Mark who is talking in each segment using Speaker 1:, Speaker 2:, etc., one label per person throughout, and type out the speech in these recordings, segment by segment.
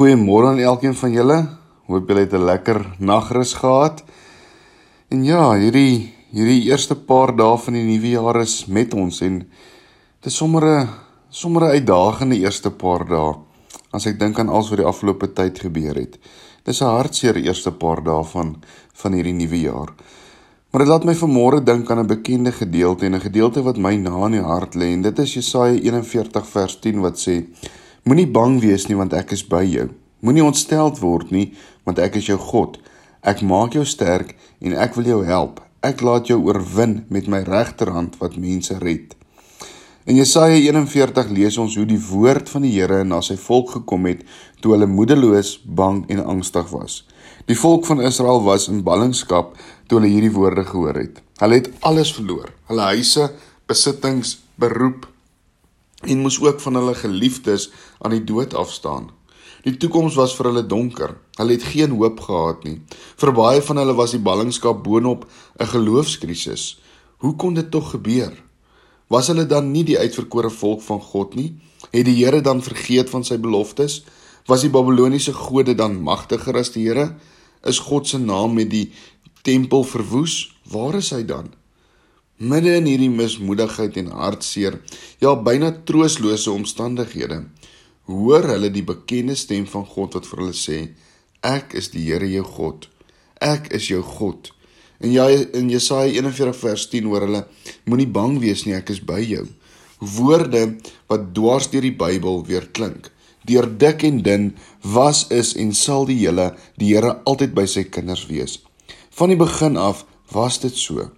Speaker 1: Goeiemôre aan elkeen van julle. Hoop julle het 'n lekker nagrus gehad. En ja, hierdie hierdie eerste paar dae van die nuwe jaar is met ons en dit is sommer 'n sommer 'n uitdagende eerste paar dae as ek dink aan alles wat die afgelope tyd gebeur het. Dis 'n hartseer eerste paar dae van van hierdie nuwe jaar. Maar dit laat my vanmôre dink aan 'n bekende gedeelte en 'n gedeelte wat my na in die hart lê en dit is Jesaja 41 vers 10 wat sê Moenie bang wees nie want ek is by jou. Moenie ontsteld word nie want ek is jou God. Ek maak jou sterk en ek wil jou help. Ek laat jou oorwin met my regterhand wat mense red. In Jesaja 41 lees ons hoe die woord van die Here na sy volk gekom het toe hulle moedeloos, bang en angstig was. Die volk van Israel was in ballingskap toe hulle hierdie woorde gehoor het. Hulle het alles verloor. Hulle huise, besittings, beroep, en moes ook van hulle geliefdes aan die dood afstaan. Die toekoms was vir hulle donker. Hulle het geen hoop gehad nie. Vir baie van hulle was die ballingskap boonop 'n geloofskrisis. Hoe kon dit tog gebeur? Was hulle dan nie die uitverkore volk van God nie? Het die Here dan vergeet van sy beloftes? Was die Babiloniese gode dan magtiger as die Here? Is God se naam met die tempel verwoes? Waar is hy dan? Midde in hierdie mismoedigheid en hartseer, ja byna trooslose omstandighede, hoor hulle die bekende stem van God wat vir hulle sê: Ek is die Here jou God. Ek is jou God. En ja in Jesaja 41 vers 10 hoor hulle: Moenie bang wees nie, ek is by jou. Woorde wat dwars deur die Bybel weer klink. Deur dik en dun was is en sal die Here, die Here altyd by sy kinders wees. Van die begin af was dit so.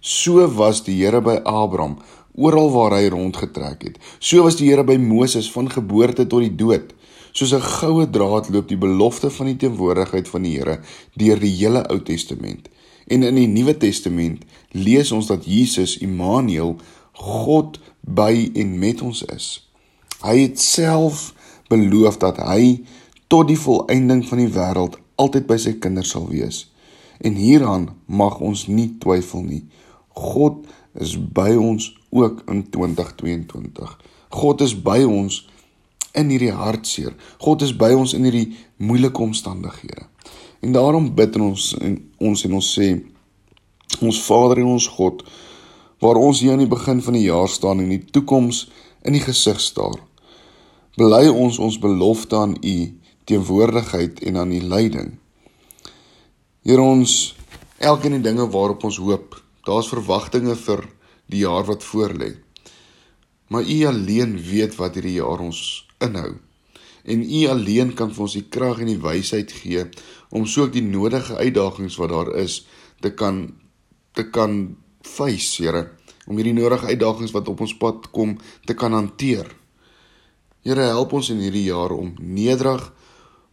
Speaker 1: So was die Here by Abraham oral waar hy rondgetrek het. So was die Here by Moses van geboorte tot die dood. Soos 'n goue draad loop die belofte van die teenwoordigheid van die Here deur die hele Ou Testament. En in die Nuwe Testament lees ons dat Jesus Immanuel God by en met ons is. Hy het self beloof dat hy tot die volëinding van die wêreld altyd by sy kinders sal wees. En hieraan mag ons nie twyfel nie. God is by ons ook in 2022. God is by ons in hierdie hartseer. God is by ons in hierdie moeilike omstandighede. En daarom bid ons en ons en ons sê ons Vader en ons God waar ons hier aan die begin van die jaar staan en die toekoms in die gesig staar. Bely ons ons belofte aan U teenwoordigheid en aan U leiding. Here ons elkeen die dinge waarop ons hoop Daar's verwagtinge vir die jaar wat voorlê. Maar U alleen weet wat hierdie jaar ons inhou. En U alleen kan vir ons die krag en die wysheid gee om soek die nodige uitdagings wat daar is te kan te kan face, Here, om hierdie nodige uitdagings wat op ons pad kom te kan hanteer. Here, help ons in hierdie jaar om nederig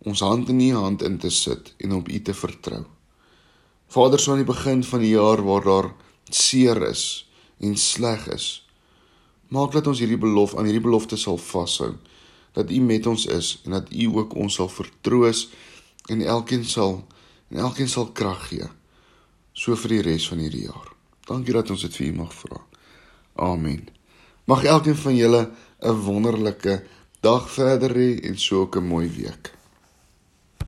Speaker 1: ons hand in U hand in te sit en op U te vertrou. Vader, so aan die begin van die jaar waar daar seer is en sleg is, maak dat ons hierdie belofte aan hierdie belofte sal vashou dat U met ons is en dat U ook ons sal vertroos en elkeen sal en elkeen sal krag gee so vir die res van hierdie jaar. Dankie dat ons dit vir U mag vra. Amen. Mag elkeen van julle 'n wonderlike dag verder hê en so 'n mooi week.